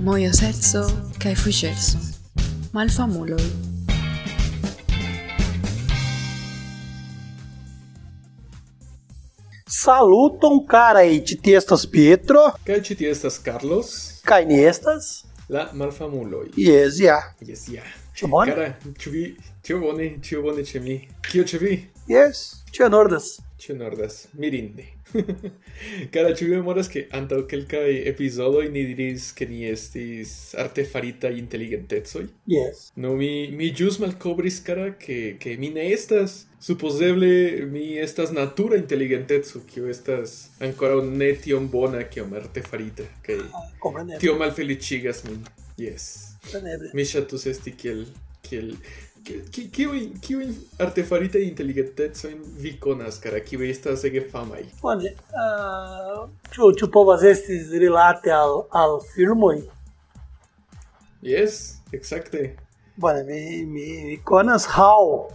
mojoseco kaj fuĝeco, malfamuloj. Saluton cara ĉi tie estas Pietro kaj ĉi tie estas Carlos kaj ni estas la malfamuloj. Yes, ja. Jes ja. Ĉu bone? Cara, ĉu vi tio bone, tio bone ĉe mi. Kio ĉe vi? Yes, ĉio nordas. Ĉio nordas. Mirinde. Ĉu vi memoras ke antaŭ kelkaj epizodoj ni diris ke ni estis artefaritaj inteligentecoj? Yes. No, mi, mi ĵus malkovris, kara, ke, ke mi ne estas. Supozeble mi estas natura inteligenteco, kio estas ankoraŭ ne tiom bona kiom artefarita, kaj Kompreneble. tio malfeliĉigas min. Yes. Kompreneble. Mi ŝatus esti kiel kiel kiu artefarita inteligentezza in vi conas cara kiu estas ege famaj bone eh, ĉu ĉu povas esti rilate al al filmoj Yes, exacte. Bone, mi mi, mi conas how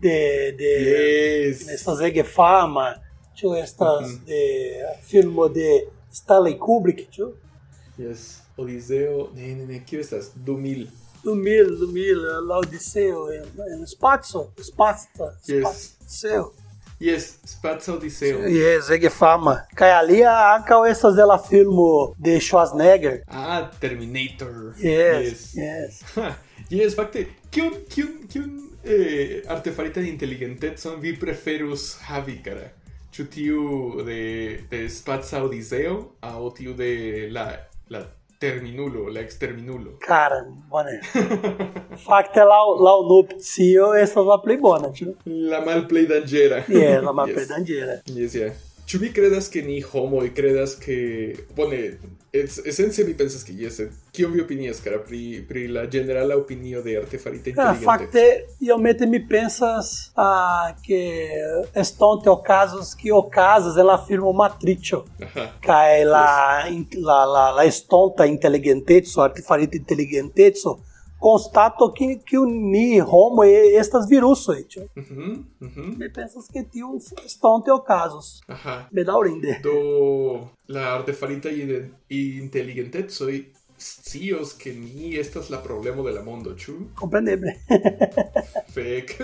de de yes. estas ege fama ĉu estas mm -hmm. de filmo de Stanley Kubrick, ĉu? Yes, Odiseo, ne ne ne, kiu estas 2000 Du mil, du mil, la Odiseo en, en spazio, spazio, Yes. spazio. Yes, Spazio Odiseo. Yes, ege fama. Kaj alia ankaŭ estas de la filmo de Schwarzenegger. Ah, Terminator. Yes, yes. Ha, yes, fakte, kiun kiun kiun eh, artefaritan inteligentecon vi preferus havi, kara? Ĉu tiu de de Spazia Odiseo aŭ tiu de la la Terminulo, la exterminulo? Cara, bone. Fakte laŭ laŭ nupcio estas la plej bona, ĉu? La malplej danĝera. Yes, la malplej Yes. danĝera. Yes, yeah. Ĉu vi kredas ke ni homoj kredas ke bone es, esence mi pensas ke yes, kion vi opinias kara pri pri la ĝenerala opinio de artefarita Ah, inteligente? fakte, iomete mi pensas ah, que estonte okazos que okazas en la filmo Matrico. Aha. Kaj la, in, la, la, la estonta inteligenteco, artefarita inteligenteco, constato que, que ni homo estas virusoj, ĉu? Mhm, mhm. Mi pensas que tiu estonte okazos. Aha. Bedaŭrinde. Do la artefarita inteligentecoj scios ke ni estas la problemo de la mondo, ĉu? Kompreneble. Fek.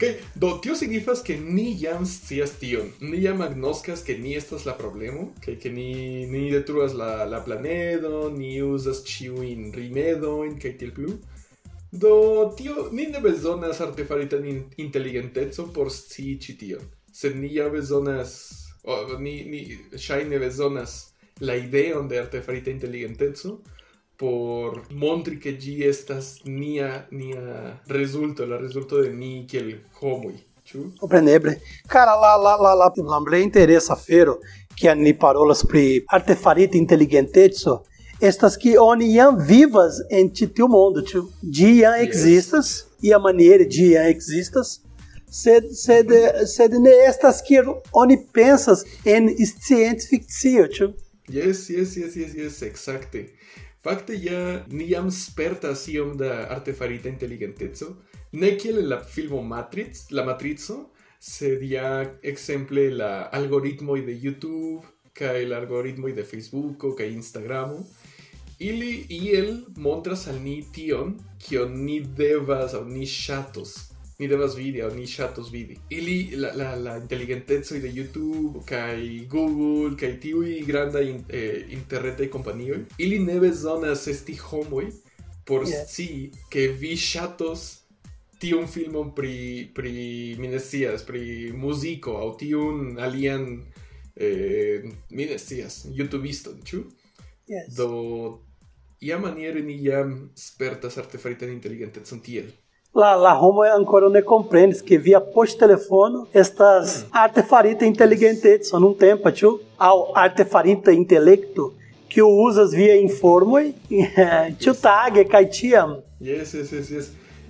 Kaj do tio signifas ke ni jam scias tion. Ni jam agnoskas ke ni estas la problemo, kaj ke ni ni detruas la la planedon, ni uzas ĉiujn rimedojn kaj tiel plu. Do tio ni ne bezonas artefaritan in, inteligentecon por scii ĉi tion. Sed ni ja bezonas o, ni ni ŝajne bezonas la ideon de artefarita inteligenteco por montri che gi estas nia nia resulto, la resulto de ni kiel homoj? Compreneble. Cara, lá, lá, lá, lá, lá me interessa fero que ni parolas pri artefarita inteligenteco, estas que oni jam vivas en ĉi tiu mondo, ĉu? Ĝi jam Yes. ekzistas, ia maniere ĝi jam ekzistas, sed sed sed ne estas kiel oni pensas en scienc fikcio, ĉu? Yes, yes, yes, yes, yes, exacte. Fakte ja ni jam spertas iom da artefarita inteligenteco, ne kiel la filmo Matrix, la Matrizo, sed ja ekzemple la algoritmoj de YouTube kaj la algoritmoj de Facebooko kaj Instagramo, ili iel montras al ni tion kion ni devas aŭ ni ŝatos ni devas vidi aŭ ni ŝatos vidi. Ili la la la inteligentecoj de YouTube kaj Google kaj tiuj grandaj in, eh, interretaj kompanioj, ili ne bezonas esti homoj por yes. scii ke vi ŝatos tiun filmon pri pri mi ne scias pri muziko aŭ tiun alian eh, mi ne scias YouTubeiston, ĉu? Yes. Do ia maniere ni jam spertas artefaritan inteligentecon tiel. La, la homo ancora ne comprenes que via poŝtelefono estas artefarita inteligenteco num tempo, ĉu? Aŭ artefarita intelekto kiu uzas via informoj ĉiutage kaj ĉiam. Yes, yes, yes, yes.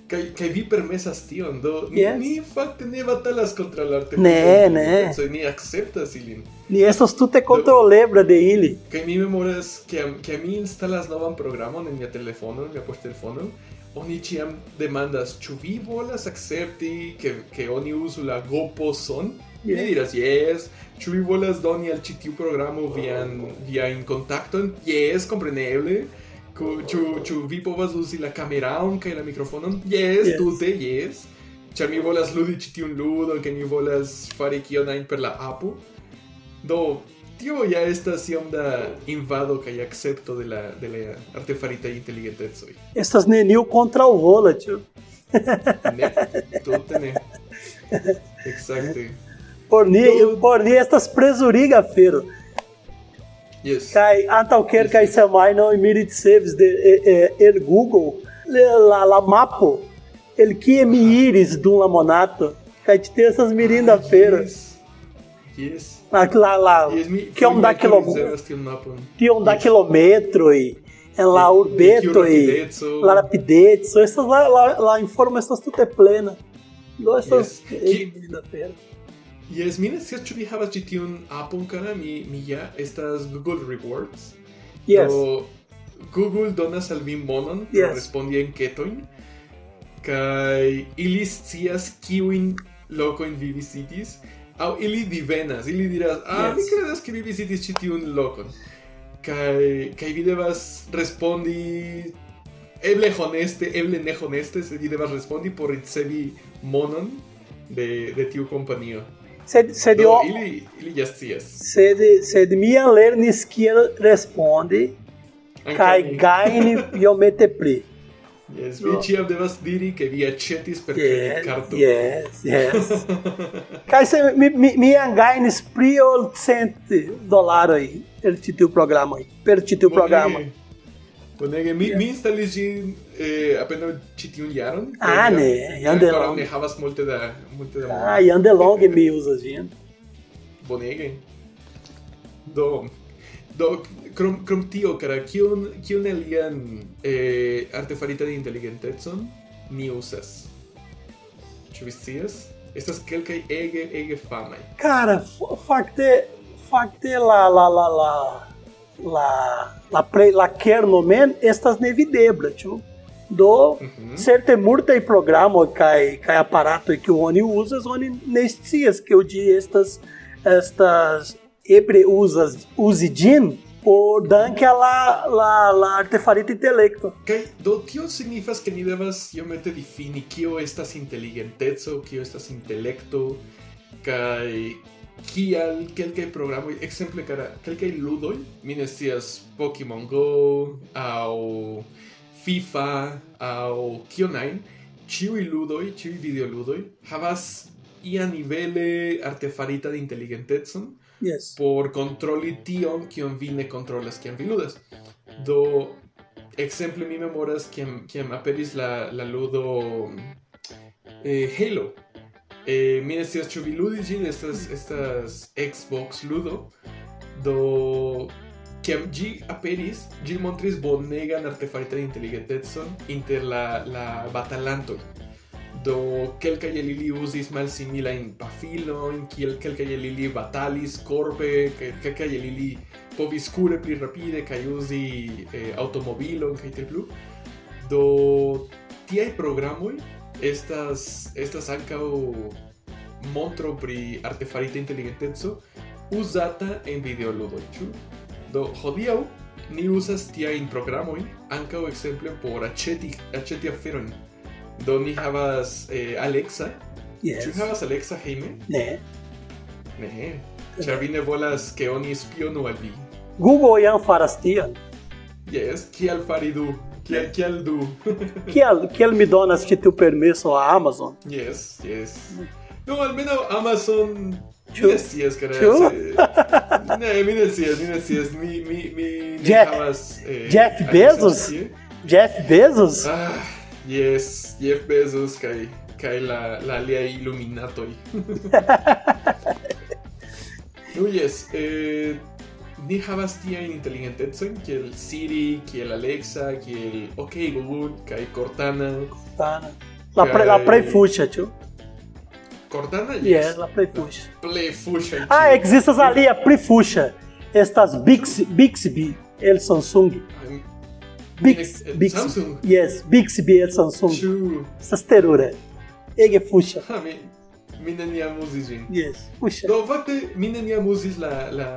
Kai kai vi permesas tion, do ni, Yes. ni fakte ne batalas kontra la artefarita Ne, ne. ni akceptas ilin. Ni estas tute kontrolebla de ili. Kai mi memoras que a, que mi instalas novan programon en mia telefono, en mia poŝtelefono, oni ciam demandas, ĉu vi volas akcepti ke ke oni uzu la goposon? Yes. Mi diras, yes. Ĉu vi volas doni al ĉi tiu programo vian viajn kontakton? Yes, kompreneble. Ĉu ĉu vi povas uzi la kameraon kaj la mikrofonon? Yes, yes. tute, yes. Ĉar mi volas ludi ĉi tiun ludon, ke mi volas fari kion ajn per la apo. Do tío ya está onda invado y acepto de la, de la artefarita inteligente que soy. Estas nenil contra o rola, tío. Né? Todo tené. Exacto. Por ni, por ni estas presuriga, Fero. Yes. Cai, antalquer yes. cai semai não imirit seves de eh, eh, de Google la, lá mapo ele que me iris dum lamonato. Cai te ter essas mirinda feiras. Yes. yes. la la que é um da quilômetro, que é um da quilômetro e é lá urbeto e lá rapidetso, essas lá, la la la essas estas tute plena. Do essas da feira. Yes, mi ne scias ĉu vi havas ĉi tiun apon kara mi mi ja estas Google Rewards. Yes. Do Google donas al vi monon por yes. respondi enketojn kaj ili scias kiujn lokojn vi visitis. Ili divenas, ili diras, ah, Yes. mi kredas ke vi visitis ĉi tiun lokon. Kaj kaj vi devas respondi eble honeste, eble ne honeste, sed vi devas respondi por ricevi monon de, de tiu kompanio. Sed, sed, Do, yo, ili, ili ja scias. sed, sed mi lernis kiel respondi kaj gajni iomete pli. Yes, vi ciam devas diri che vi accetis per yes, carto. Yes, yes. Kai se mi mi mi angainis pri ol cent dolaroj el ĉi tiu programo, per ĉi tiu programo. Bonege, mi, yeah. mi instalis ĝin eh, apenaŭ ĉi tiun jaron. Ah, ne, jam delonge. Ne havas multe da... Multe da ah, jam delonge mi uzas ĝin. Bonege. Do, do, krom, krom tio, kara, kiun, kiun alian eh, artefaritan intelligentecon ni usas? Ĉu vi scias? Estas kelkaj ege, ege famaj. Cara, fakte, fakte la la la la la la pre, la kerno men estas nevidebla, ĉu? Do Mhm. certe multaj programoj kaj kaj aparatoj kiu oni uzas, oni ne scias ke ĝi estas estas eble uzas uzi ĝin o danke la la la artefarita intelekto. Kaj okay. do tio signifas ke ni devas iomete difini kio estas inteligenteco, kio estas intelekto kaj kial kelkaj programoj, ekzemple kara kelkaj ludoj, mi ne scias Pokemon Go aŭ FIFA aŭ kio ajn, ĉiuj ludoj, ĉiuj videoludoj havas ia nivele artefarita de inteligentecon Yes. por kontroli tion kion vi ne kontrolas kiam vi. Do ekzemple mi memoras kiam kiam aperis la la ludo eh, Halo. Eh, mi ne scias ĉu estas estas Xbox ludo. Do kiam ĝi aperis, ĝi montris bonegan artefaritan inteligentecon inter la la batalantoj. do quelca el ili usis malsimila in pafilo in kiel quelca el ili batalis corpe quelca el ili povis cure pli rapide kaj uzi eh, automobilon kaj tiel plu. Do tiaj programoj estas estas ankaŭ montro pri artefarita inteligenteco uzata en videoludoj ĉu? Do hodiaŭ ni uzas tiajn programojn ankaŭ ekzemple por aĉeti aĉeti aferojn. Do ni havas eh, Alexa. Yes. Ĉu havas Alexa hejme? Ne. Ne. Ĉar vi ne volas ke oni spionu al vi. Google jam faras tion. Yes, kial fari du? Kial, kial du? Kiel kiel mi donas ĉi tiu permeso a Amazon? yes, yes. No, almenaŭ Amazon... Ĉu? Mi ne scias, kara. Se- Ne, mi ne scias, mi ne scias. Mi, mi, mi ne Jeff- havas... Eh, Jeff Bezos? Jeff Bezos? Ah, Yes, Jeff Bezos cae, cae la, la Lea Illuminatoi. Huyes, eh, ni habas tian inteligentetzen, que el Siri, que el Alexa, que el OK Google, que hay Cortana. Cortana. La pre, la pre fucha. ¿eh, Cortana, yes. yes la pre fucha. Play. Ah, existas ali a. Estas Bix, Bixby, el Samsung. Big, Next, Big, Samsung? Yes, Bixby et Samsung. Ĉu? Estas terure. Ege fuŝa. Ha, mi, mi neniam uzis ĝin. Yes, fuŝa. Do, fakte, mi neniam uzis la, la,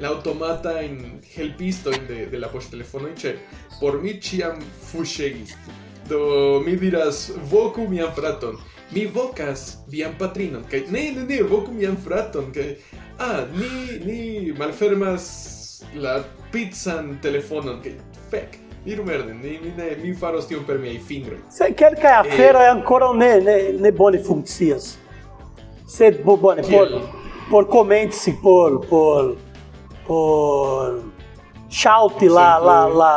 la automata en helpisto de, de la poŝtelefono ĉe por mi ĉiam fuŝegis. Do, mi diras, voku mian fraton. Mi vocas vian patrinon, kaj ne, ne, ne, voku mian fraton, kaj... Ah, ni, ni malfermas la pizzan telefonon, kaj fek. Diru merde, ni, mi, ne, mi faros tion per miei fingroi. Se kelkaj aferoj ankoraŭ ne ne ne bone funkcias. Sed bo bone por por komenci por por por ŝalti la la la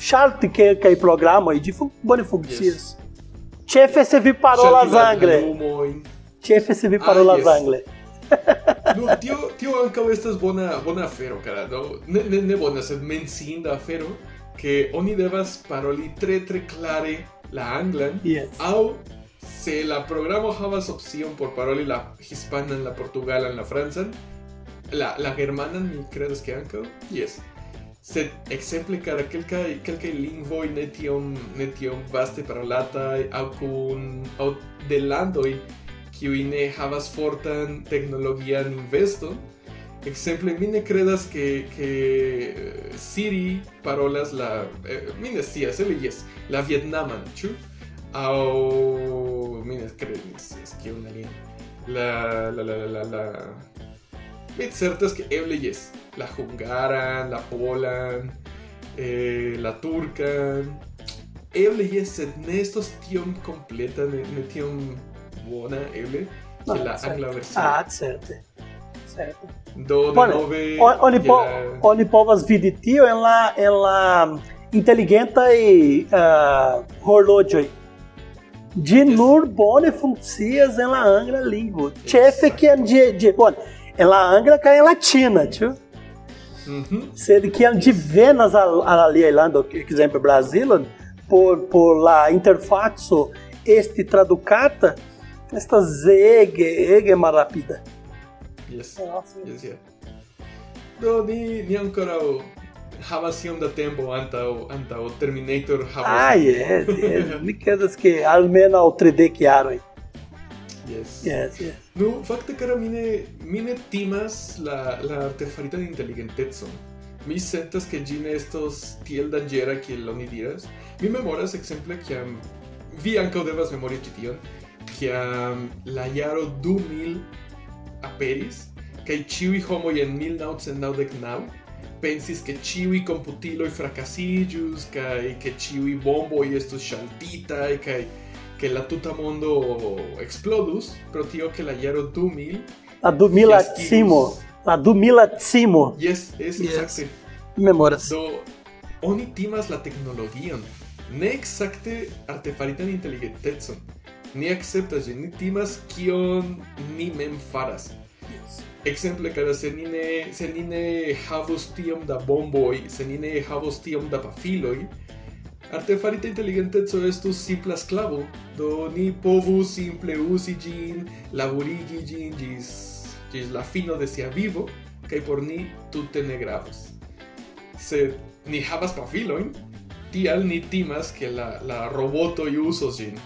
ŝalti kelkaj programoj ĝi fun bone funkcias. Ĉefe se vi parolas angle. Ĉefe se vi Ah, parolas yes. angle. Nu, tio, tio ankaŭ estas bona, bona afero, kara, no? Ne, ne, ne bona, sed menciinda afero, ke oni devas paroli tre, tre klare la anglan, Yes. aŭ se la programo havas opcion por paroli la hispanan, la portugalan, la francan, la, la germanan, mi credas ke ankaŭ, yes. Sed ekzemple kara kelkaj kelkaj lingvoj ne tiom ne tiom vaste parolataj aŭ kun aŭ de landoj kiuj ne havas fortan teknologian investon. Ekzemple mi ne kredas ke ke eh, Siri parolas la eh, mi ne scias, eble jes, la vietnaman, ĉu? Aŭ mi ne kredas kiun alian. La la la la la la mi certas que eble yes, la hungaran, la polan, eh, la turcan, eble yes, sed ne estos tiom completa, ne, ne tiom bona eble, No, que la angla versión. Ah, certe. Do de Bone, nove, o- oni, que po, oni povas vidi tio en la en la inteligentaj uh, horloĝoj. Ĝi Yes. nur bone funkcias en la angla lingvo. Ĉefe kiam ĝi ĝi bone en la angla kaj en la ĉina, ĉu? Mhm. Sed kiam ĝi venas al, al aliaj landoj, ekzemple Brazilon, por por la interfaco esti tradukata, estas ege ege malrapida. Yes. Yes, yes. Do ni ni ancora havas iom da tempo antau antau Terminator havas. Ah, yes, yes. Mi credas che almeno 3D chiaroi. Yes. Yes, yes. Nu, fakte kara mine mine timas la la artefaritan inteligentecon. Mi sentas que gin estos tiel danĝera kiel oni diras. Mi memoras ekzemple kiam vi ankaŭ devas memori ĉi tion, kiam la jaro 2000 aperis, cae ciui homoi en 1999 pensis ke ciui computiloi fracasigius, cae ke ciui bomboi estus shaltitae, kai ke la tuta mondo explodus, pro tio ke la jaro 2000... La 2000 cimo! La 2000 cimo! Yes, es yes. exacte. Memoras. Do, oni timas la tecnologion, ne exacte artefaritan intelligentezon, ni acceptas ĝin, ni timas kion ni mem faras. Exemple, cara, se ni ne se ni ne havos tiom da bomboj, se ni ne havos tiom da pafiloj, Artefarita inteligenteco estus simpla sklavo, do ni povus simple uzi ĝin, laborigi ĝin ĝis ĝis la fino de sia vivo, kaj por ni tute ne gravas. Sed ni havas pafilojn, tial ni timas ke la la roboto uzos ĝin.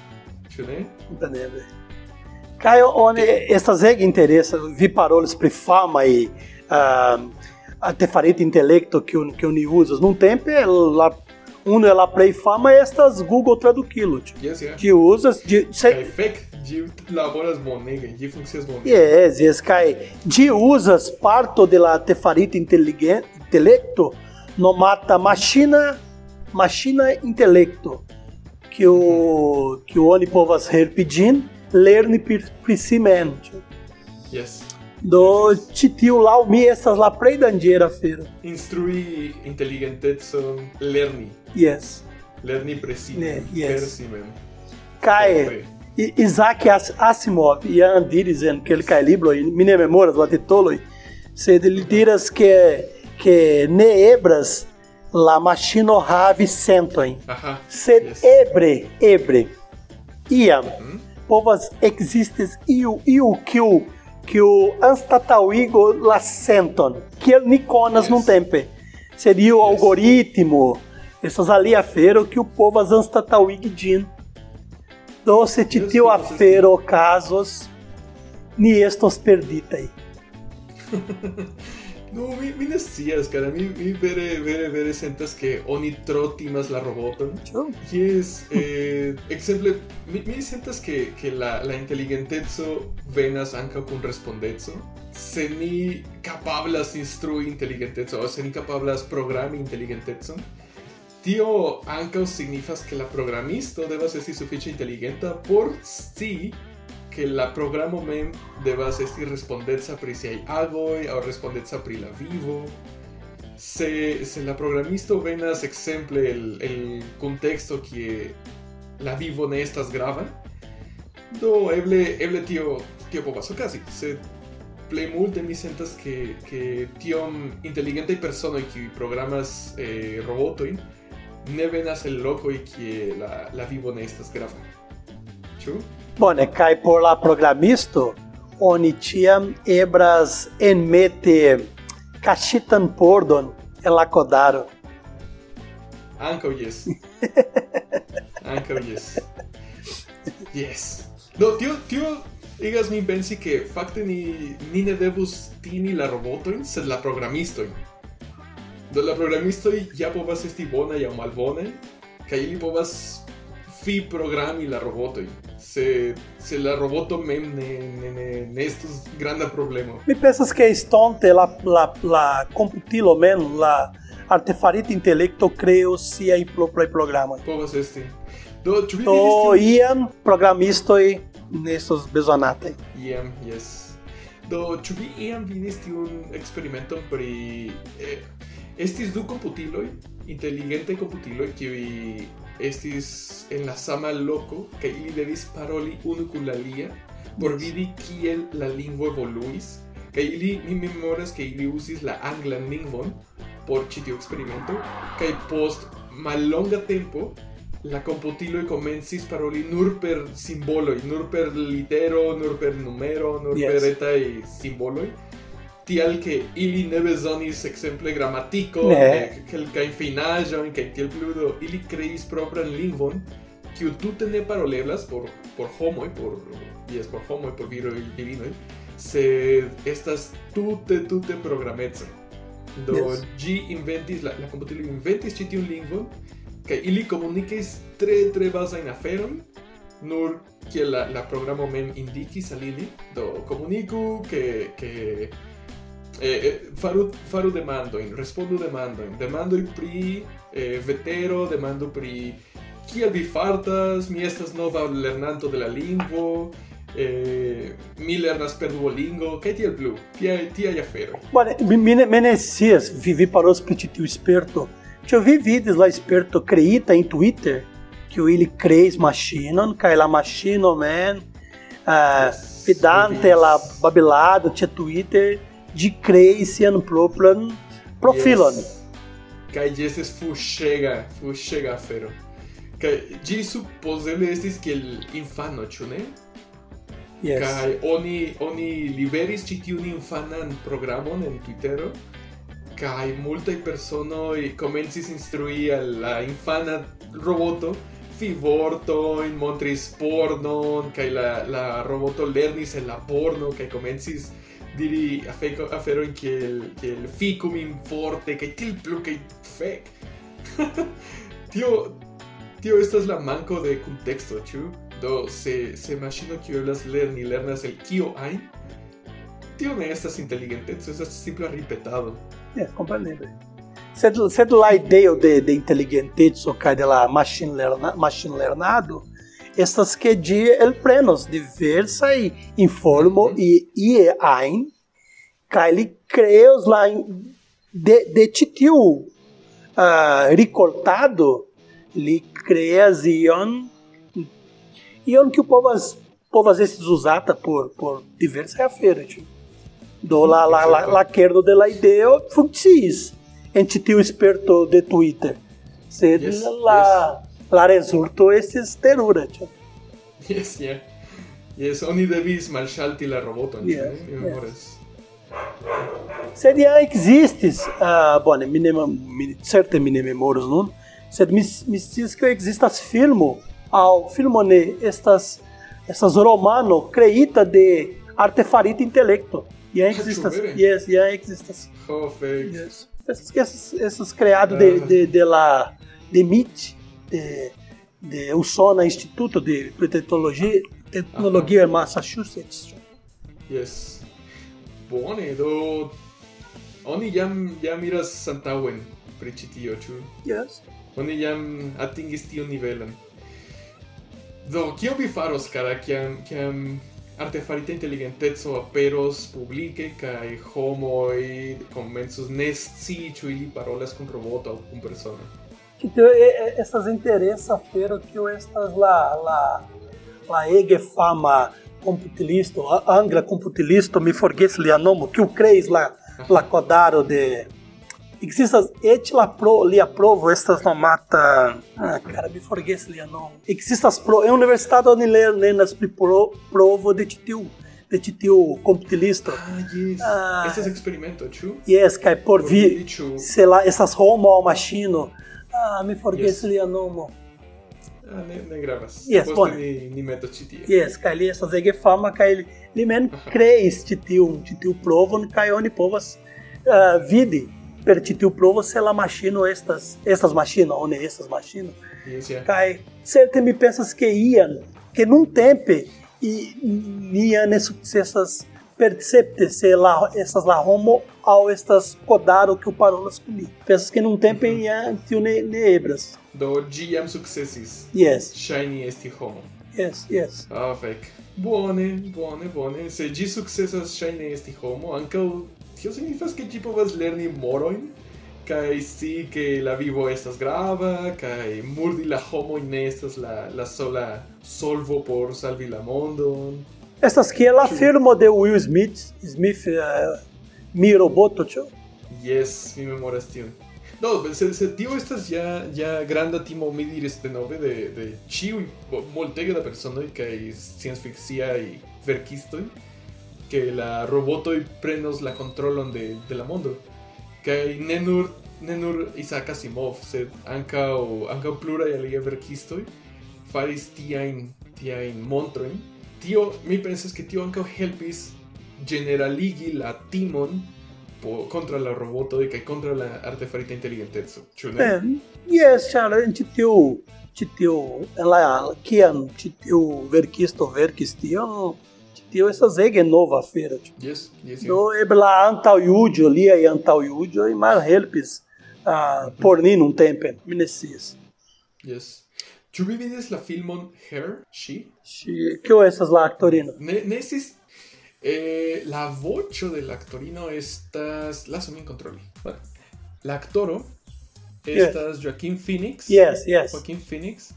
Compreneble. Kaj oni estas ege interesa vi parolis pri famaj uh, artefarita intelekto kiun kiun ni uzas. Nuntempe la unu el la plej fama estas Google Tradukilo. Yes, yeah. Ĝi uzas ĝi se Kaj fek, ĝi laboras bonege, ĝi funkcias bonege. Yes, yes, kai ĝi uzas parto de la artefarita inteligen- intelekto nomata maŝina maŝina intelekto que o que oni povas herpidin lerni priscimento. Yes. Do titio lau mi estas la plej danĝera afero. Instrui inteligentecon lerni. Yes. Lerni precipe. Yes. Cae Isaac Asimov e a dizendo que ele cai kelkaj e mi ne memoras la titoloj, se li diras que que ne ebras la maŝino havi sentojn, sed yes. ebre, ebre, iam Mhm. povas ekzistis iu iu kiu kiu anstataŭigo la senton, kiel ni konas Yes. nuntempe. Sed iu algoritmo, estas alia afero kiu povas anstataŭigi ĝin. Do se ĉi Yes, tiu afero okazos, ni estos perditai. No, mi, mi ne scias, cara, mi, mi vere, vere, vere sentas que oni tro timas la roboton. Oh. Yes, eh, exemple, mi, mi sentas que, que la, la inteligentezo venas anca con respondezo. Se ni capablas instrui inteligentezo, o se ni capablas programi inteligentezo, tio anca signifas que la programisto devas esti sufiĉe intelligenta por si che la programo mem devas esti respondeca pri siaj agoj o respondeca pri la vivo. Se, se la programisto venas exemple el, el contexto que la vivo ne estas grava, do eble, eble tio, tio povas okazi, se plej multe mi sentas ke, ke tiom persona personoj kiuj programas eh, robotoin ne venas el loco y que la, la vivo ne estas grava. Ĉu? Bone, kai por la programisto oni tiam ebras enmete cachitan pordon en la codaro. Ankaŭ yes. Ankaŭ yes. Yes. Do tio tio igas mi pensi que fakte ni ni ne devus timi la robotojn, sed la programistojn. Do la programistoj ja povas esti bonaj aŭ malbonaj, kaj ili povas fi programi la robotojn. Se se la roboto mem ne ne ne, ne estus granda problemo. Mi pensas che estonte la la la computilo men la artefarita intellecto creo sia i propri programa. Povas esti. Do ĉu vi Do iam programistoi nestos bezonatai. tion? Iam, yes. Do ĉu vi iam vidis tiun eksperimenton pri eh, estis du komputiloj, inteligentaj komputiloj kiuj estis en la sama loko kaj ili devis paroli unu kun la alia por vidi kiel la lingvo evoluis kaj ili mi memoras ke ili uzis la anglan lingvon por ĉi tiu eksperimento kaj post mallonga tempo la komputiloj komencis paroli nur per simboloj, nur per litero, nur per numero, nur Yes. per etaj simboloj tial che ili ne besonis exemple grammatico ne. Eh, kelka infinajo in che tiel pludo ili creis propran lingvon kiu tute ne paroleblas por por homoi, por yes por homoi, por viro divino se estas tute tute programetsa do yes. gi inventis la la computilo inventis ĉi tiun lingvon kaj ili komunikis tre tre bazajn aferojn nur kiel la la programo mem indikis al ili. Do komuniku ke ke Eh, eh, faru faru demandoin, respondu demando demandoj pri eh, vetero, demando pri kiel vi fartas, mi estas nova lernanto de la lingvo, eh, mi lernas per Duolingo, kaj tiel plu, tiaj tiaj aferoj. Bone, mi ne, mi ne scias, vi, vi parolas pri ĉi tiu sperto. Ĉu vi vidis la sperto kreita en Twitter, kiu ili kreis maŝinon kaj la maŝino mem uh, yes, vidante la babilado ĉe Twitter de crei sian propran profilon. Yes. Kaj ĝi estis fuŝega, fuŝega afero. Kaj ĝi supozeble estis kiel infano, ĉu ne? Yes. Kaj oni oni liveris ĉi tiun infanan programon en Twittero kaj multaj personoj komencis instrui al la infana roboto fivorto in montris pornon kaj la la roboto lernis en la porno kaj komencis diri a fero in kiel kiel ficum in forte che til plu che fec. Tio tio estas la manco de contexto ĉu? Do se se maŝino kiu eblas lerni lernas el kio ajn tio ne estas inteligenteco estas simpla ripetado. Yes kompreneble sed sed la ideo de de inteligenteco kaj de la machine lerna machine lernado estas que die el prenos e informo e e ie ein kaj li lá de de titiu uh, ah, ricortado li creas ion ion que o povo povas esses usata por por diversa feira tipo. do mm -hmm. la la la, la querdo de la ideo funkciis en esperto de Twitter sed yes, la yes rezulto estis terura. ĉu? Yes, yeah. Yes, oni devis malŝalti la roboton, Yes, yes, mi yes. memoras. Sed ja existis, uh, bone, mi ne, mi, certe mi ne memoras nun, sed mi, mi scias ke existas filmo, aŭ filmo ne, estas, estas romano kreita de artefarita intelecto. Ja Ah, existas. ĉu vere? Yes, ja existas. Oh, fake. Yes. Esses, esses, esses criados de, Ah. de, de la de MIT, de, de USONA Instituto de Tecnologia, Tecnologia uh -huh. Massachusetts. Yes. Bone, do oni jam jam iras antaŭen pri ĉi tio, ĉu? Yes. Oni jam atingis tiun nivelon. Do, kio vi faros, kara, kiam, kiam artefarita inteligenteco aperos publike kaj homoj komencos ne scii ĉu ili parolas kun roboto aŭ kun persono? Então, e- e- essas interessa fero que o estas la la la ege fama computilisto, angra computilisto, mi forgesi lia nomo, que o creis la la codaro de Existas et la pro lia provo estas nomata ah cara mi forgesi lia nomo. Existas pro é universidade onde ler nenas pri pro, provo de titiu de titiu computilisto. Ah, yes. Ah. Estas experimento, ĉu? Yes, kai por vi sei lá, essas homo ao machino. Ah, mi forgeslianomo. Ah, ne, ne gravas. Yes, Poste ni, ni meto ĉi tie. Yes, kaj li estas é ege fama kaj li, li mem kreis ĉi tiun ĉi tiu provon kaj oni povas ah, uh, vidi per ĉi tiu provo se la maŝino estas estas maŝino, oni estas maŝino. Yes, yeah. Kaj certe mi pensas que ian, ke nuntempe i, ni ne sukcesas percepte se la, estas la homo ao estas codaro que o parolas comi. Pensas que num tempo mm -hmm. tio ne, ne ebras. Do giam successis. Yes. Shiny esti homo. Yes, yes. Ah, fec. Bone, bone, bone. Se gi successas shiny esti homo, ancau tio signifas che tipo povas lerni moroin, kai si che la vivo estas grava, kai murdi la homo ne estas la, la sola solvo por salvi la mondon. Estas que la firma de Will Smith, Smith uh, Mi Roboto, tío. Yes, mi memoria es tío. No, se, se tío estas ya, ya granda timo midir este nove de, de ciui moltega da persona que es science y verkistoi que la roboto y prenos la controlon de, de la mondo. Que nenur nenur Isaac Asimov, sed anca o anca plura y alia verkistoi faris tiain tiain montroin Tio, mi pensas ke tio ankaŭ helpis generaligi la timon po, contra la roboto kaj contra la artefarita inteligenteco. Ĉu ne? Eh, yes, ĉar en ĉi tiu ĉi tiu en la kiam ĉi tiu verkisto verkis tion, ĉi tio estas ege nova afero. ĉu? Yes, yes, Do eble la antaŭjuĝo, liaj antaŭjuĝoj malhelpis uh, por ni nuntempe, mi ne scias. yes. Ĉu vi vidis la filmon Her, She? Ŝi, kio estas la aktorino? Ne, ne estis eh, la voĉo de la aktorino estas lasu min kontroli. Bueno, la aktoro estas Joaquin Phoenix. Yes, yes. Joaquin Phoenix.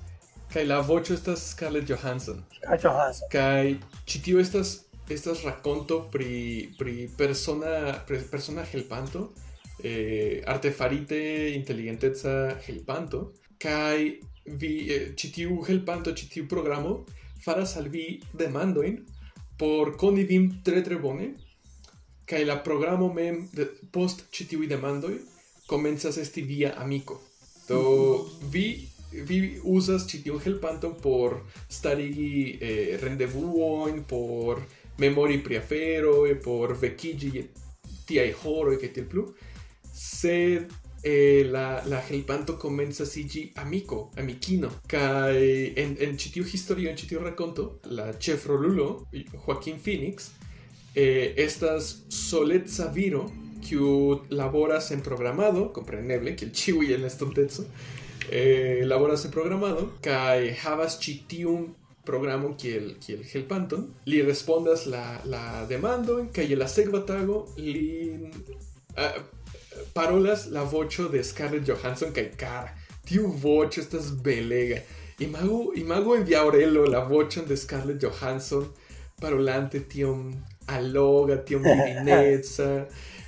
Kaj la voĉo estas Scarlett Johansson. Scarlett Johansson. Kaj ĉi tio estas estas rakonto pri pri persona pri persona helpanto eh, artefarite inteligenteca helpanto kaj vi eh, citiu helpanto citiu programo faras al vi demandoin por koni vin tre tre bone. Kaj la programo mem de, post citiui demandoi komencas esti via amiko. Do vi vi usas citiu helpanto por starigi eh, rendevuoin por memori pri aferoj por vekigi tiaj horoj kaj tiel plu. Sed eh, la, la helpanto comenza sigi amico, amikino, kai en, en chitiu historio, en chitiu raconto, la chef Rolulo, Joaquín Phoenix, eh, estas solezza viro, que laboras en programado, compreneble, que el chiwi en estontezo, eh, laboras en programado, kai havas chitium programo que el helpanton, li respondas la, la demandon, kaj la sekva tago li uh, ah, parolas la voĉo de Scarlett Johansson kaj cara. Tiu voĉo estas belega. Imagu, imagu en via orelo la voĉon de Scarlett Johansson parolante tiom alloga, tiom divineca.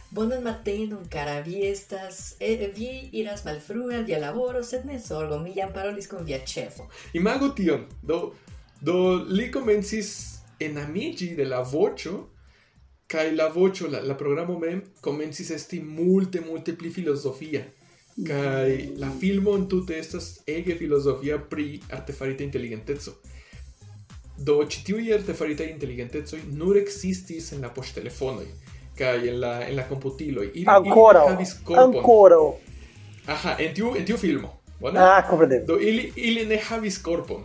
Bonan matenon, cara, vi estas... Eh, vi iras malfrue al via laboro, sed ne zorgo, mi jam parolis con via ĉefo. Imagu tion. Do, do li komencis enamiĝi de la voĉo Kai la vocio, la, la programo mem, comencis esti multe, multe pli filosofia. Kai la filmo in tutte estas ege filosofia pri artefarita inteligentezzo. Do citiui artefarita inteligentezoi nur existis en la poŝtelefonoj kaj en la en la computilo Ili, ancora, ili havis. Ancora. Aha, en tiu, en tiu filmo. Bona? Ah, compreneble. Do ili, ili ne havis corpon.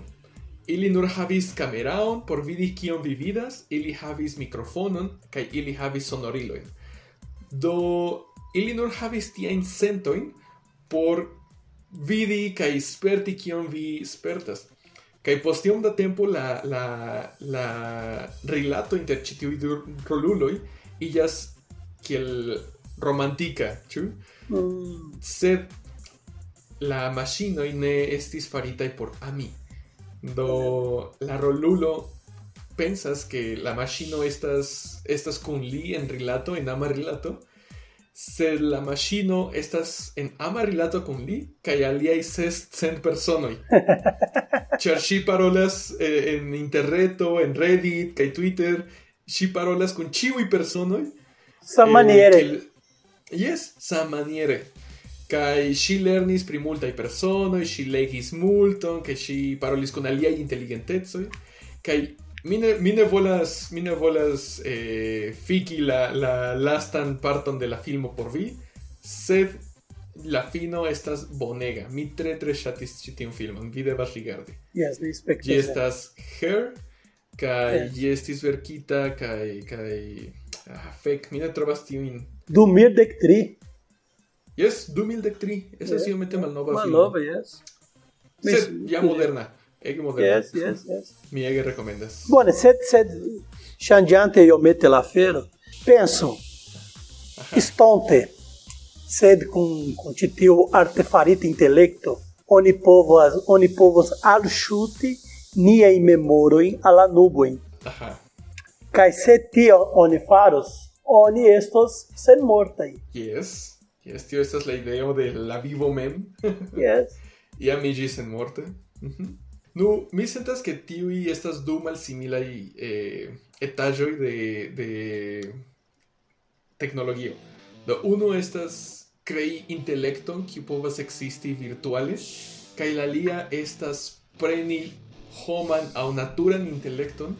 Ili nur havis kameraon por vidi kion vi vidas, ili havis mikrofonon kaj ili havis sonorilojn. Do ili nur havis tiajn sentojn por vidi kaj sperti kion vi spertas. Kaj post iom da tempo la la la rilato inter ĉi tiuj du roluloj iĝas kiel romantika, ĉu? Mm. Sed la maŝinoj ne estis faritaj por ami. Do la rolulo pensas que la maŝino estas estas kun li en rilato en ama rilato sed la maŝino estas en ama rilato kun li kaj aliaj sescent personoj ĉar ŝi parolas eh, en interreto en Reddit kaj Twitter ŝi parolas kun ĉiuj personoj Samaniere. Eh, Yes, samaniere. Kai si lernis pri multaj personoj, si legis multon, ke si parolis kun aliaj inteligentecoj kaj mi ne, mi ne volas mi ne volas eh, fiki la la lastan parton de la filmo por vi, sed la fino estas bonega. Mi tre tre ŝatis ĉi tiun filmon. Vi devas rigardi. Yes, mi spektas. Estas Her kaj yes. ĝi estis verkita kaj kaj ah, fek, mi ne trovas tiujn. 2013 Yes, 2003. Essa yes, sim eu metem uma nova Uma nova, yes. Set, já moderna. É que moderna. Yes, yes, yes. Minha que recomendas. Bom, set, set, changiante eu meto la fero. Penso, estonte, sed com, com titio artefarita intelecto, onipovos onipovos oni povos al chute, niei memoroi alla nuboin. Aha. Kai se tio oni oni estos sem mortai. Yes. Yes, tío, esta es la idea de la vivo mem. Yes. y a Migis en morte. Uh -huh. No, mi sentas que tío y estas du mal similai eh, etajoi de, de tecnología. Do uno estas crei intelecton que povas existi virtuale, kai la lia estas preni homan au naturan intelecton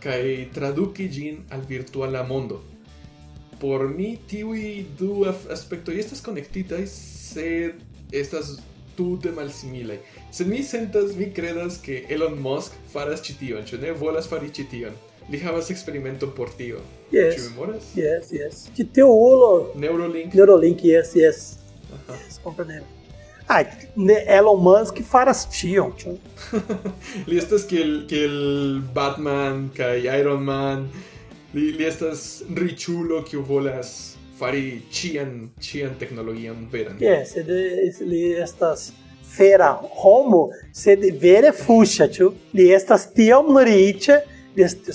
kai traduki gin al virtuala mondo. por mi tiui du y estas konektitaj, sed estas tute malsimilaj. Sed mi sentas, mi credas que Elon Musk faras ĉi tion, ĉu ne volas fari ĉi tion. Li havas eksperimenton por tio. Yes. Ĉu memoras? Yes, yes. Ĉi tiu ulo Neurolink. Neurolink, yes, yes. Aha. Yes, compreendo. Ah, Elon Musk faras tion. Li estas kiel kiel Batman kaj Iron Man. Li, li estas riĉulo kiu volas fari ĉian ĉian teknologion veran. Yes, li estas fera homo, sed vere fuŝa, ĉu? Li estas tiom riĉa,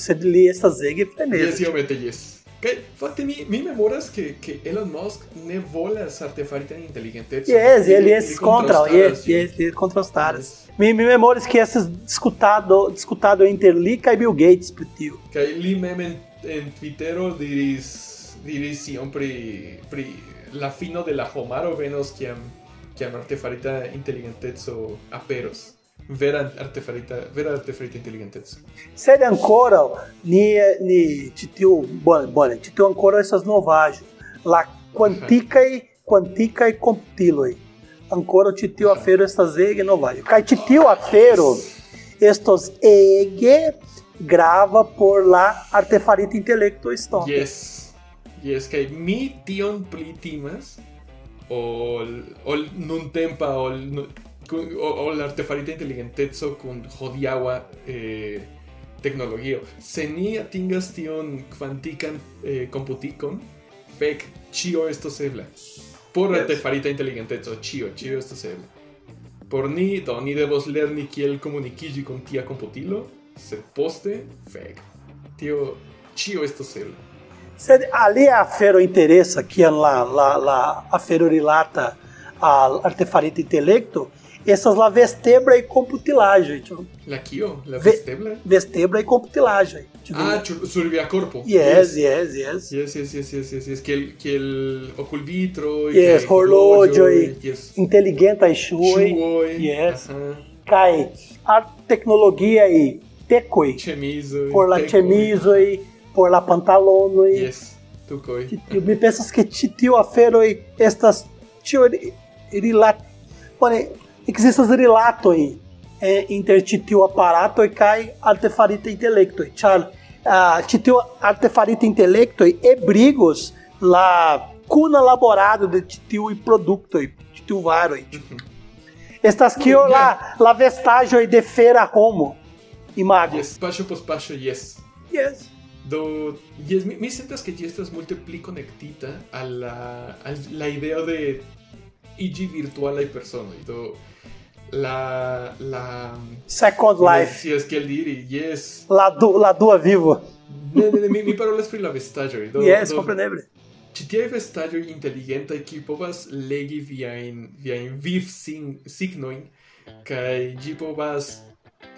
sed li estas ege Yes, freneza. iomete yes. Kaj fakte mi, mi memoras que, que Elon Musk ne volas artefaritan inteligentecon. Yes, ele li é contra, kontraŭstaras yes, yes, li kontrastaras. Mi, mi memoras que essas discutado, discutado inter li kaj Bill Gates pri tio. Kaj li mem en, Twittero diris diris iom pri pri la fino de la homaro venos kiam kiam artefarita inteligenteco aperos. Vera artefarita vera artefarita inteligenteco. Sed ancora ni ni ĉi tiu bone bone ĉi tiu ancora estas novaĵo. La quanticaj quanticaj komputiloj. Ancora ĉi tiu afero estas ege novaĵo. Kaj ĉi tiu afero estos ege grava por la artefarita intelekto estonte. Yes. Yes, kaj mi tion pli timas ol ol nuntempa ol nu- kun- o- ol artefarita inteligenteco kun hodiaŭa eh, teknologio. Se ni atingas tion kvantikan eh, komputikon, fek ĉio estos ebla. Por Yes. artefarita inteligenteco, ĉio, ĉio estos ebla. Por ni, do ni devos lerni kiel komunikiĝi kun tia komputilo, se poste, feio. Tio, tio esto celo. Ali é a fero interessa que é la, la, la aferorilata a artefarita intelecto, essas lá vestebra e computilagem. Tipo. La kio? La vestebra? vestebra e computilagem. Ah, Ah, survia corpo. Yes, yes, yes. Yes, yes, yes, yes, yes. yes. Que el, que el. Yes, horlojo. Yes. Inteligenta e shui. Shui. Yes. Uh -huh. Cai. A tecnologia e por la chemizo e por la pantalono e. Yes, tucoi. Me pensas que tio afero e estas tio rilat. Bone, existas relatoi eh, é, inter tio aparato e cai artefarita intelecto. Char, uh, tio artefarita intelecto e brigos la cuna laborado de tio e produto e tio varo. Tipo. Uhum. Estas que la uhum. la vestágio e de feira como. Imago Yes. Paŝo post paŝo, yes. yes. Do, yes, mi, mi sentas que ĝi estas multe pli konektita al la, al la ideo de iĝi virtualaj personoj. Do, la, la... second life Yes, kiel diri, yes. la du, la dua vivo Ne, ne, ne, mi, mi parolas pri la vestaĵoj. Do, yes do, compreneble Ĉi tiaj vestaĵoj inteligentaj kiuj povas legi viajn viajn vivsignojn kaj ĝi povas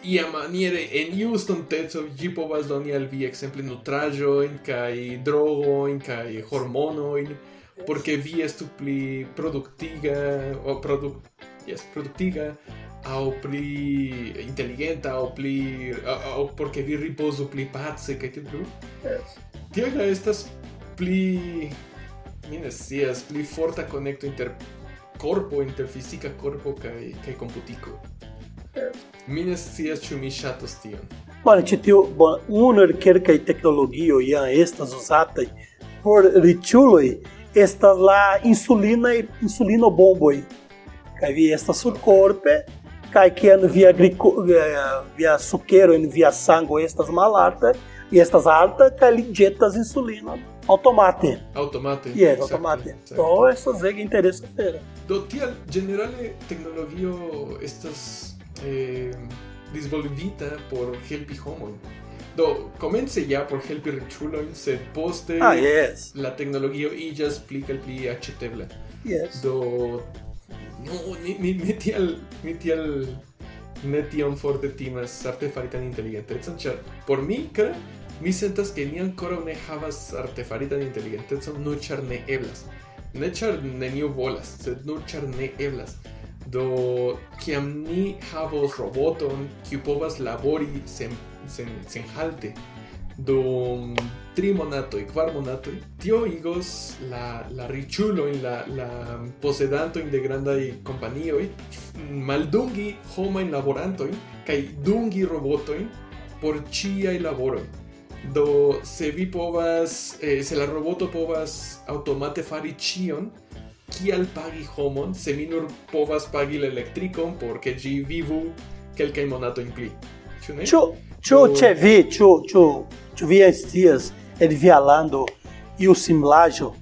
iamaniere en iu stonteco ĝi povas doni al vi ekzemple nutraĵojn kaj drogojn kaj hormonojn por ke vi estu pli produktiga o produk yes, produktiga aŭ pli inteligenta aŭ pli aŭ por ke vi ripozu pli pace kaj tiel plu. Yes. Tio ja estas pli mi ne scias pli forta konekto inter corpo inter fisica corpo kai kai computico Mi ne scias ĉu mi ŝatus tion. Bone, ĉi tiu bon, unu el kelkaj teknologioj jam estas uzataj por riĉuloj estas la insulinaj insulinobomboj. Kaj vi estas surkorpe kaj kiam via glico, via, via sukero en via sango estas malalta e estas alta kaj li ĵetas insulinon automate. Automate. Yes, exacte, automate. exacte. Do estas ege interesa afero. Do tial generale teknologio estas eh, disvolvita por Helpi Homo. No, comence ya por Helpi Richuloin, se poste ah, yes. la tecnología y ya explica el pli HTBLA. Yes. Do, no, ni, ni meti al, meti al, meti un forte timas artefaritan inteligentezan, char, por mi, cara, mi sentas que ni ancora ne havas artefaritan inteligentezan, no char ne eblas. Ne char ne bolas, sed no char ne eblas. do kiam ni havos roboton kiu povas labori sen sen senhalte dum tri monatoj, kvar monatoj, tio igos la la richulo en la la posedanto de grandaj kompanioj maldungi homajn laborantojn kaj dungi robotojn por ĉiaj laboroj. Do se vi povas, eh, se la roboto povas automate fari ĉion, kial pagi homon, se mi nur povas pagi la elektrikon por ke ĝi vivu kelkajn monatojn pli. Ĉu ne? Ĉu ĉu ĉe vi, ĉu ĉu ĉu vi scias el via lando iu simulaĵo?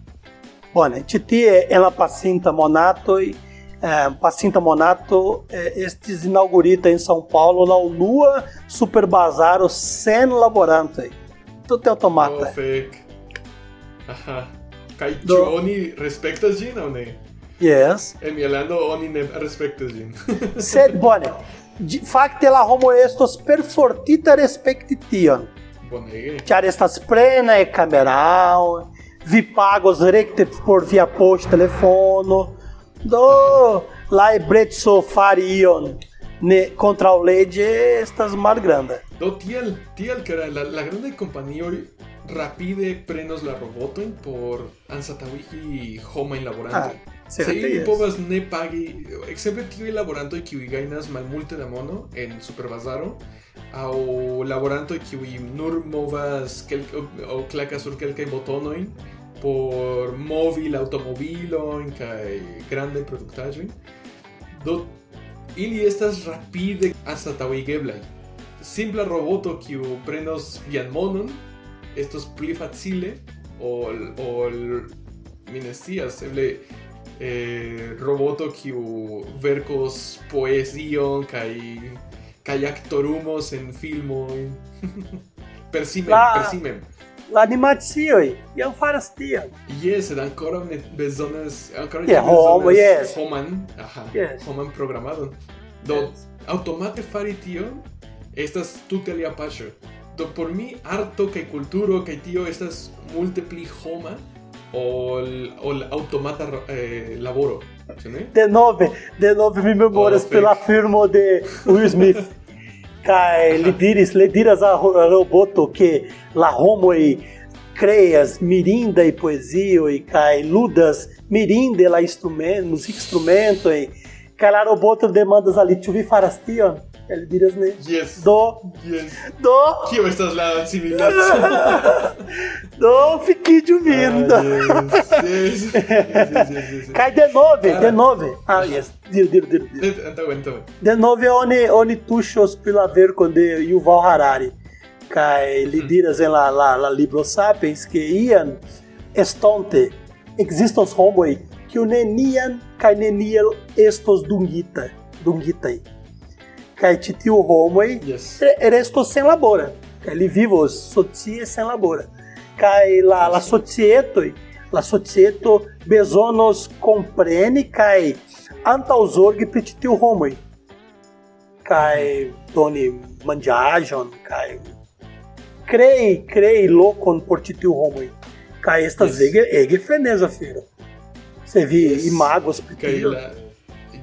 Bone, ĉi tie en la pasinta monatoj eh, pasinta monato eh, estis inaugurita en São Paulo la unua superbazaro sen laborantoj. Tutte Oh, automata. fek. Aha. Kaj Do- oni respektas ĝin aŭ ne? Yes. En mia lando oni ne respektas ĝin. Sed bone, fakte la homo estos perfortita respekti tion. Bonege. Ĉar estas plena e kamerao, vi pagos rekte por via poŝtelefono. Do la ebleco fari ion ne kontraŭleĝe estas malgranda. Do tiel, tiel kara la, la grandaj kompanioj rapide prenos la robotojn por anstataŭigi homajn laborantoj. Se certe ili povas ne pagi, ekzemple tiuj laborantoj kiuj gajnas malmulte da mono en superbazaro, aŭ laborantoj kiuj nur movas kelk aŭ klakas sur kelkaj botonojn por movi la aŭtomobilojn kaj grandaj produktaĵojn. Do ili estas rapide anstataŭigeblaj. Simpla roboto kiu prenos vian monon estos pli facile ol ol mi ne scias eble eh, roboto kiu verkos poezion kaj kaj aktorumos en filmoj persimen la, persimen la animacioj jam faras tion yes sed ancora ne bezonas ancora yeah, bezonas yes. homan aha yes. homan programadon do yes. automate fari tion estas tute alia paŝo Do por mi arto kaj kulturo kaj tio estas multe pli homa ol ol automata eh, laboro? De nove, de nove mi memoras Oh, pela firmo de Will Smith. Kai li diris, li diras a ro- a roboto che la homoi creas mirindai poesioi kai ludas mirinde la instrumento, music instrumento e kai la roboto demandas ali, tu vi faras tion? Elvira Snake. Assim, yes. Do. Yes. Do. Quiero estas lá assimilando? Do Fiquinho vindo. Ah, yes. Yes. Cai de novo, de novo. Ah, yes. Diro, diro, diro. Então, então. De novo é onde, onde tuxos pela ver quando Yuval Harari. Cai lidiras hum. em la, la, la libro sapiens que iam estonte existos homens que o nenian cai neniel estos dungita. Dungitai. Cai cartitio homoi yes. resto sem labora. Ele vivo, socie é sem labora. Cai la, la societoi, la societo besonos compreni cai antausorg petitio homoi. Cai doni mandiagion, cai crei, crei locon portitio homoi. Cai estas yes. ege, ege frenesa fero. Você vi yes. imagos petitio.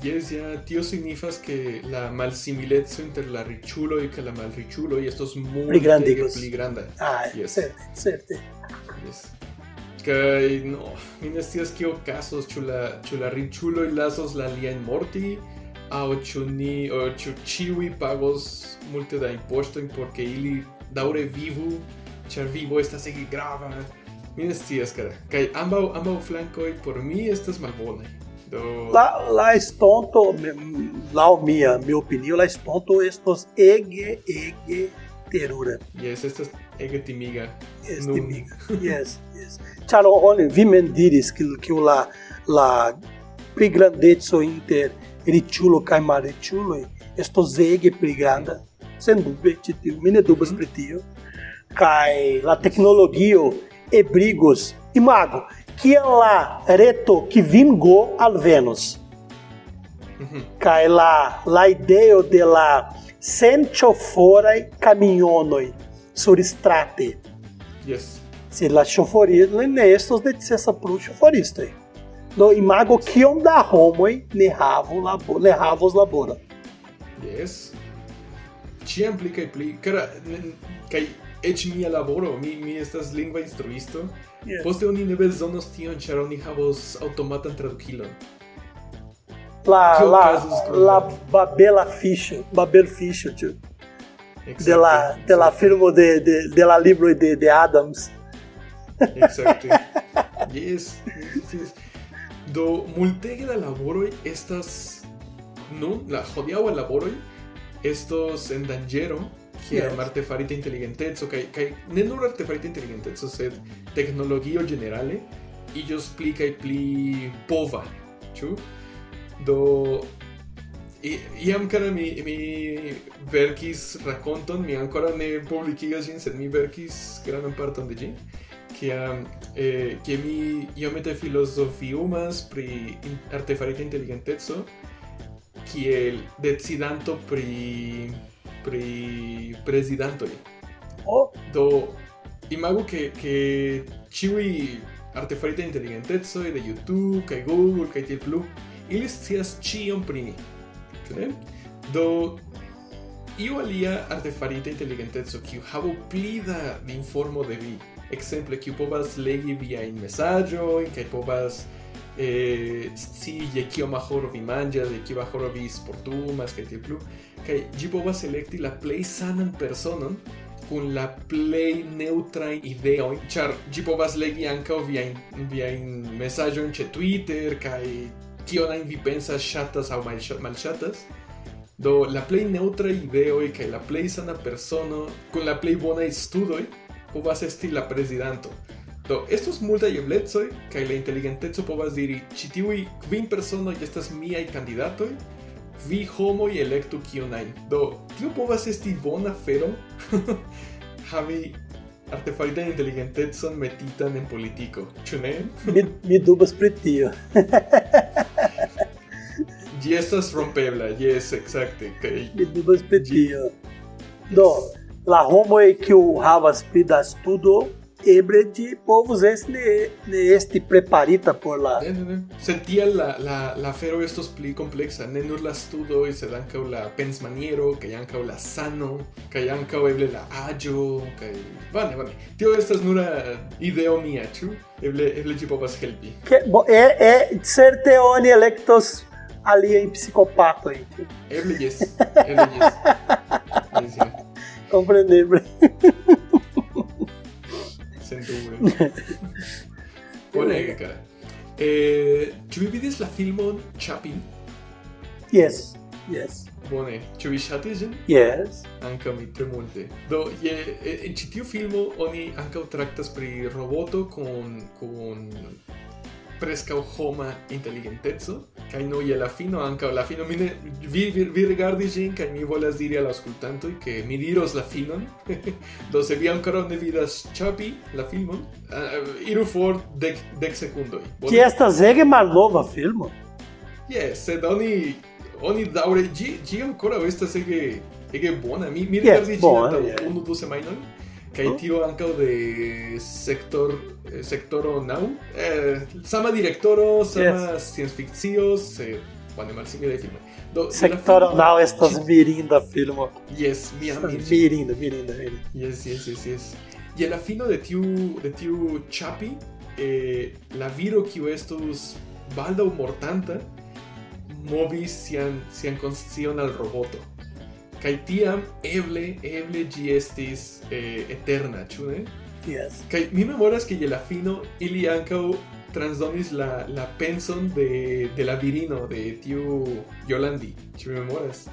Yes, ja, tio signifas que la malsimileco inter la riĉulo kaj la malriĉulo estos multe es muy Pli grande. Ah, yes. certe, certe. Yes. Kaj no, mi ne scias kio okazos, ĉu la ĉu la riĉuloj lasos la aliajn morti aŭ ĉu ni aŭ ĉu ĉiuj pagos multe da impoŝtojn por ke ili daŭre vivu, ĉar vivo estas ege grava. Mi ne scias, kaj ambaŭ ambaŭ flankoj por mi estas malbonaj. Então, Do... Lá, lá esponto, lá minha, minha opinião, lá esponto estos ege, ege, terura. Yes, estos egetimiga. Egetimiga, yes, yes. Charo, olha, vi mendiris que, que lá, lá, prigrandezzo inter richulo cae marichulo, estos ege prigranda, sem dúvida, titio, mhm. mine cai pretio, tecnologia e brigos ebrigos, imago, aquela reto que vingou al Venus. Uhum. Lá, la ideo de la sencho forai caminhonoi sur strate. Yes. Se la choforilo nestos de cessa pro choforistoi. No imago que quion da homoi ne labo, ne havos labora. Yes. Ciam pli kaj pli, kara, kaj eĉ mia laboro, mi, mi estas lingva instruisto, После они не без зоности он чаровни хавос автоматан транкилон. La, que la, la babela ficha, babel ficha, tio. De la, de la firma de, de, de la libro de, de Adams. Exacto. yes, yes, yes. Do multege da laboroi estas, no, la jodiagua laboroi, estos en danjero, kiam yes. artefarita inteligenteco kaj kaj ne nur artefarita inteligenteco sed teknologio ĝenerale iĝos pli kaj pli pova ĉu do I, iam kara mi mi verkis rakonton mi ancora ne publikigas ĝin sed mi verkis grandan parton de ĝi kiam um, eh, ke mi iomete filozofiumas pri artefarita inteligenteco kiel decidanto pri pri presidantoj. Oh. Do imagu che che ciui artefarita inteligentezzo de YouTube, kai Google, kai tiel plu, ili scias cion pri ni. Okay? Do iu alia artefarita inteligentezzo kiu havu pli da informo de vi, ekzemple kiu povas legi via in mesaĝoj kaj povas eh, scii je kio mahoro vi manĝas, je kio mahoro vi sportumas kaj tiel plu. Kaj ĝi povas elekti la plej sanan personon kun la plej neutra ideojn, ĉar ĝi povas legi ankaŭ viajn viajn mesaĝojn ĉe Twitter kaj kion vi pensas ŝatas aŭ malŝatas. Do la plej neŭtraj ideoj kaj la plej sana persono kun la plej bonaj studoj povas esti la prezidanto. Do, estos multaj eblecoj kaj la inteligenteco povas diri ĉi tiuj kvin personoj estas miaj kandidatoj, vi homoj elektu kion ajn. Do, tio povas esti bona fero, havi artefaritan inteligentecon metitan en politiko, ĉu ne? mi, mi dubas pri tio. Ĝi estas rompebla, jes, ekzakte. Kaj... Mi dubas pri tio. Yes. Do, la homoj kiu havas pli da studo ebre de povos ne esti preparita por ne. Sentia la, la, la fero estos pli complexa. Ne nur la studo y sed ankaŭ la pensmaniero, kaj ankaŭ la sano, kaj ankaŭ eble la aĝo, kaj... Vane, vane. Tio estas nura ideo mia, ĉu? Eble, eble ĝi povas helpi. que bo, é, é certe oni electos ali psicopato aí. Eble yes. Eble yeah. Compreendível. Bonega. Eh, ĉu vi vidis la filmon Chapin? Yes, yes. Bone, ĉu vi ŝatis ĝin? Yes. Ankaŭ mi tre multe. Do, je, eh, en ĉi tiu filmo oni ankaŭ traktas pri roboto kun kun prescau homa intelligentezo, kai no je la fino anche la fino mine vi vi, vi rigardis gin kai mi volas diri al auscultanto che mi diros la finon. Do se vi ancora ne vidas chapi la filmon uh, iru for de de secundoi. Bone? Che esta ege malnova filmo. Yes, sed oni oni daure gi gi ancora estas ege ege bona. Mi mi yes, rigardis gin unu du semajnoj Kaitio Ankao de Sector eh, Sectoro Now. Eh, sama Directoro, Sama yes. Scienceficcios, eh, Vanemarsinga de filme. Do, Sectoro Now, estas mirinda filmo. Yes, mia mirinda. Mirinda, mirinda, Yes, yes, yes, yes. Y el afino de tiu, de tiu Chapi, eh, la viro kiu estos baldaŭ mortanta, movis sian, sian konscion al roboto. Kai tiam eble eble gi estis eh, eterna, ĉu ne? Yes. Kai mi memoras ke je la fino ili ankaŭ transdonis la la penson de de la virino de tiu Yolandi. Ĉu mi memoras?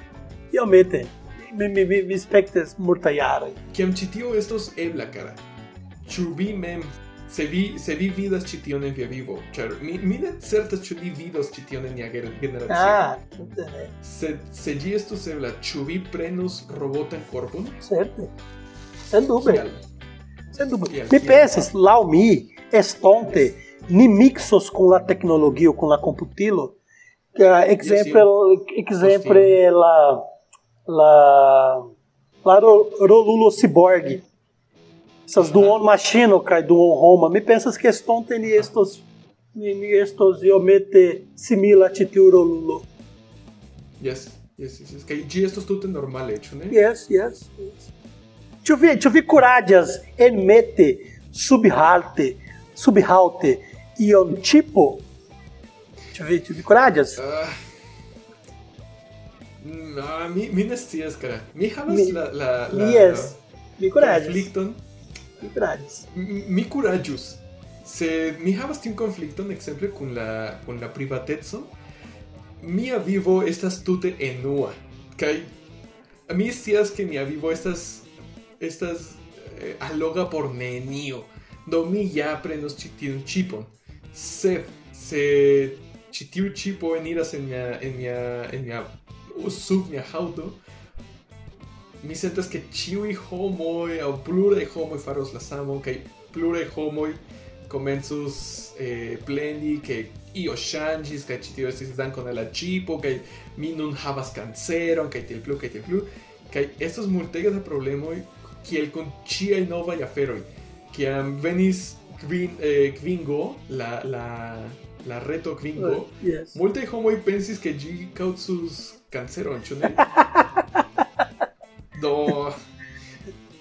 Iomete. Mi mi mi, mi spektas multajare. Kiam ĉi tio estos ebla, kara. Ĉu vi mem se vi, se vi vidas që ti vivo, qërë, mi, mi ne certës që li vidos që ti onë një agere. Ah, të Se, se gjestu se vla, që vi prenus robotën corpo. Certe, sen dubre. Sen dubre. Me peces, lau mi, estonte, ni mixos com la tecnologia ou com la computilo, uh, exemplo, exemplo, la, la, la, la rolulo cyborg, essas duon machino cai duon Roma. me pensas que estonten estos ni estos iomete simila titiuro lulo. Yes, yes, yes. Que aí, estos tute normale, normal, ne? Né? Yes, yes, yes. tu vi ĉu vi kuraĝas enmeti subhalte subhalte ion tipo? Tu vi tu vi curadias? Ah. No, mi, mi ne scias, kara. Mi havas mi, la, la, la... Yes, mi kuraĝas. M- mi kuraĝus se mi havas tiun konflikton ekzemple kun la kun la privateco mia vivo estas tute enua kaj mi scias ke mia vivo estas estas eh, alloga por nenio. Do mi ja prenos ĉi tiun ĉipon sed se ĉi tiu ĉipo eniras en mia en mia en mia sub mia haŭto mi sentas che ciui homoi au plurei homoi faros la samon kaj plurei homoi comenzus eh, plendi che io shangis che ci tio estis danko de la cipo che mi nun havas canceron che tiel plu che tiel plu. Che estos multegas da problemoi kiel con ciai nova y aferoi venis kvin eh, kvingo la la la reto kvingo oh, yes. multaj homoj pensis ke ĝi kaŭzus kanceron ĉu ne? Do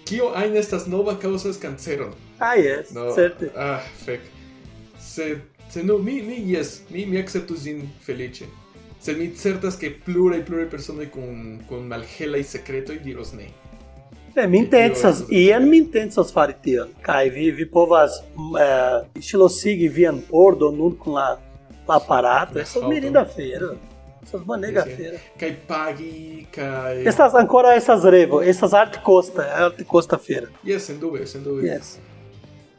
kio ajn estas nova kaŭzas kanceron. Ah yes, no, certe. Ah, fek. se se no mi mi yes, mi mi akceptu ĝin feliĉe. Sed mi certas ke pluraj pluraj personoj kun kun malhelaj sekretoj diros ne. Ne, mi intencas, ian mi intensas fari tion. Cai, vi vi povas eh, ŝlosigi vian pordo, nun com la la aparato, estas mirinda feira. Essas manega Sim, sim. feira. Kaj pagi kaj Essas ancora essas revo, essas arte costa, arte costa feira. Yes, sendube, sendube. Yes.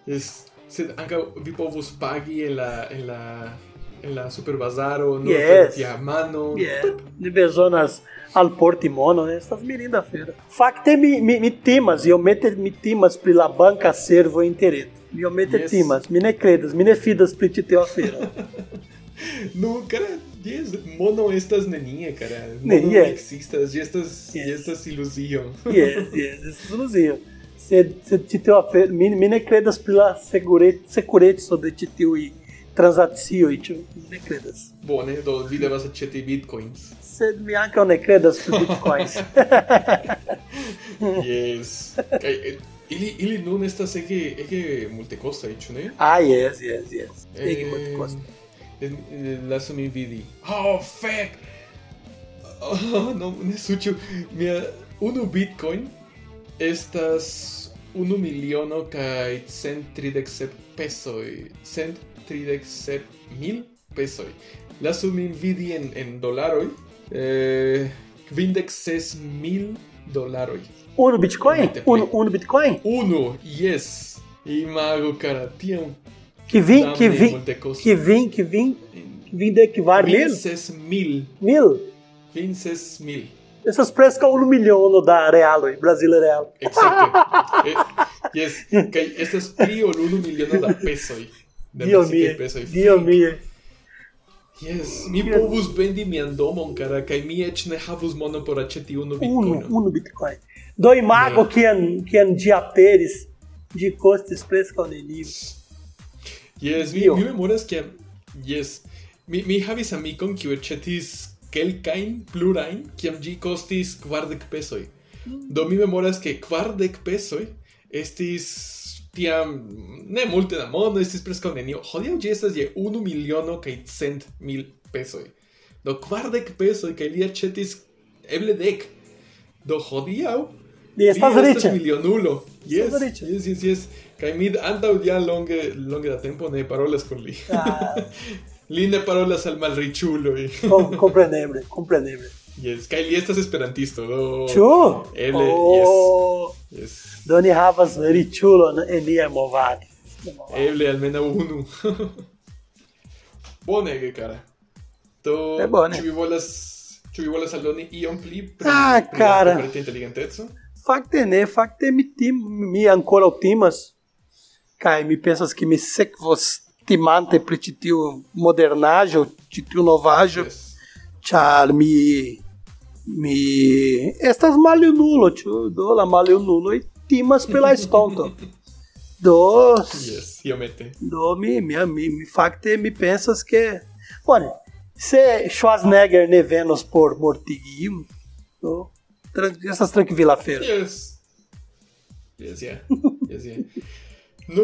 Es, sed ankaŭ vi povus pagi en la en la en la superbazaro nur Yes. per via mano. Yeah. De bezonas al portimono, né? Essas mirinda feira. Facte mi, mi, mi timas, io mete mi timas pri la banca servo intereto. Io mete Yes. timas, mi ne credas, mi ne fidas pri ti teo feira. No, Yes, mono estas nenie, cara. Mono existas, ĝi estas, yes. estas iluzio. Yes, yes, estas ilusio. Sed, sed ci tiu afer, mi, mi ne credas pri la segure, sekureco de ci tiuj transakcioj, ĉu mi ne credas. Bone, do vi devas aĉeti bitcoins. Sed mi ankaŭ ne credas pri bitcoins. yes. Kaj eh, ili ili nun estas ege ege multekostaj, ĉu ne? Ah, yes, yes, yes. Ege eh... multekostaj lasu min vidi. Oh, fek! Oh, no, ne suĉu. Mia unu bitcoin estas unu miliono kaj cent tridek sep pesoj. Cent tridek sep mil pesoj. Lasu min vidi en, en dolaroj. Eh, kvindek ses mil dolaroj. Unu bitcoin? Unu, unu bitcoin? Unu, yes! Imago cara, tiam Que vin, que vin, que vin, que vin, que vin de que var mil? 26 mil. 26 mil. Essas preços são um milhão no da real, brasileiro real. Exato. Eh, yes, que essas prio no um milhão da peso. Deus meu, Deus meu. Yes, mi povus vendi mian domon, cara, kaj mi eĉ ne havus monon por aĉeti unu bitcoin. Unu, unu bitcoin. Do imago yeah. kian kian ĝi aperis, ĝi kostis preskaŭ nenion. Yes, mi, mi memoras que yes, mi mi havis amikon kiu ĉetis kelkajn plurajn kiam ĝi kostis kvardek pesoj. Mm. Do mi memoras que kvardek pesoj estis tiam ne multe da mono, estis preskaŭ nenio. Hodiaŭ ĝi estas je unu miliono kaj cent mil pesoj. Do kvardek pesoj kaj li aĉetis eble dek. Do hodiaŭ Li estas li riĉa. milionulo. Yes, Estas riĉa. yes, yes, yes. Kaj mi antaŭ ja longe, longe da tempo ne parolas kun li. Ah, li ne parolas al malriĉuloj. com, compreneble, compreneble. yes, kaj li estas esperantisto, do... Ĉu? Eble, oh, Yes. do ni havas riĉulon en nia movado. Eble almenaŭ unu. Bonege, cara. Do, bone. ĉu vi volas ĉu vi volas aldoni pli pri, Ah, cara. la artefarita inteligenteco? Fakte ne, fakte mi tim, mi ankoraŭ timas kaj mi pensas ke mi sekvos timante pri ĉi tiu modernaĵo, ĉi tiu novaĵo, Yes. ĉar mi mi estas maljunulo, ĉu do la maljunuloj timas pri la estonto. Do, Yes, do mi, mi, mi, mi fakte mi pensas ke bone, se Schwarzenegger ne venos por mortigi iun, do tran estas trankvila afero. Yes. Yes, yeah. Yes, yeah. No,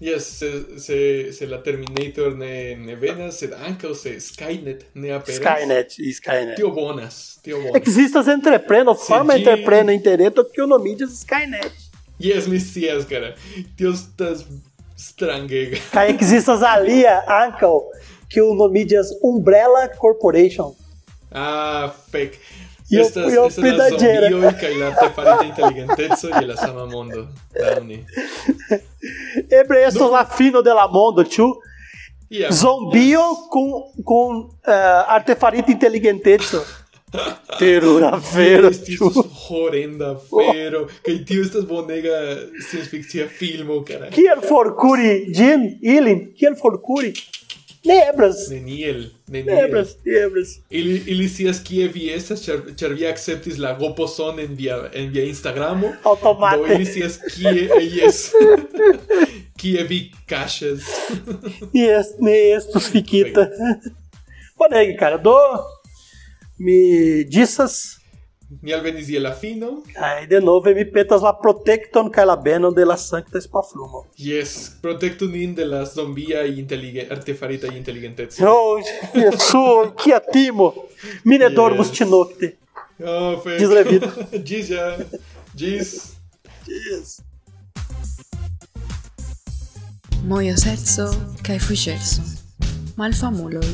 yes, se, se, se la Terminator ne, ne venas, sed ankaŭ se Skynet ne aperas. Skynet e Skynet. Tio bonas, tio bonas. Existas entrepreno, forma ĝi- entrepreno interreto kiu nomiĝas Skynet. Yes, mi scias, cara. Tio estas strangega. Kaj ekzistas alia ankaŭ kiu nomiĝas Umbrella Corporation. Ah, fek. Io, io ho pedaggere. Io ikka il pari e intelligentezzo gliela mondo Dani. Ebre no. la fino della mondo, ciu? Yeah. Zombio yeah. con, con eh, uh, artefarite intelligentezzo. Terura fero, ciu. Horrenda fero. Che tio estas bonega science fictia o cara. Kiel forcuri, Jim, Ilin, kiel forcuri forkuri? Ne eblas. Neniel, Ne neniel. eblas, ne eblas. Ili, ili scias kie vi estas, ĉar, ĉar vi akceptis la goposon en via, en via Instagramo. Automate. Do ili scias kie, yes, kie vi kaŝas. Yes, ne estus fikita. Bonege, cara. Do mi ĝisas Ni alvenis je la fino. kaj denove mi petas la protekton kaj la benon de la sankta spaflumo. Yes, protektu nin de la zombia inteligen, artefarita inteligenteco. Oh, Jesu, kia timo! Mi ne Yes. dormus ĉinokte. Oh, fek. Ĝis revido. Ĝis ja. Ĝis. Yes. Mojoseco kaj fuĝeco. Malfamuloj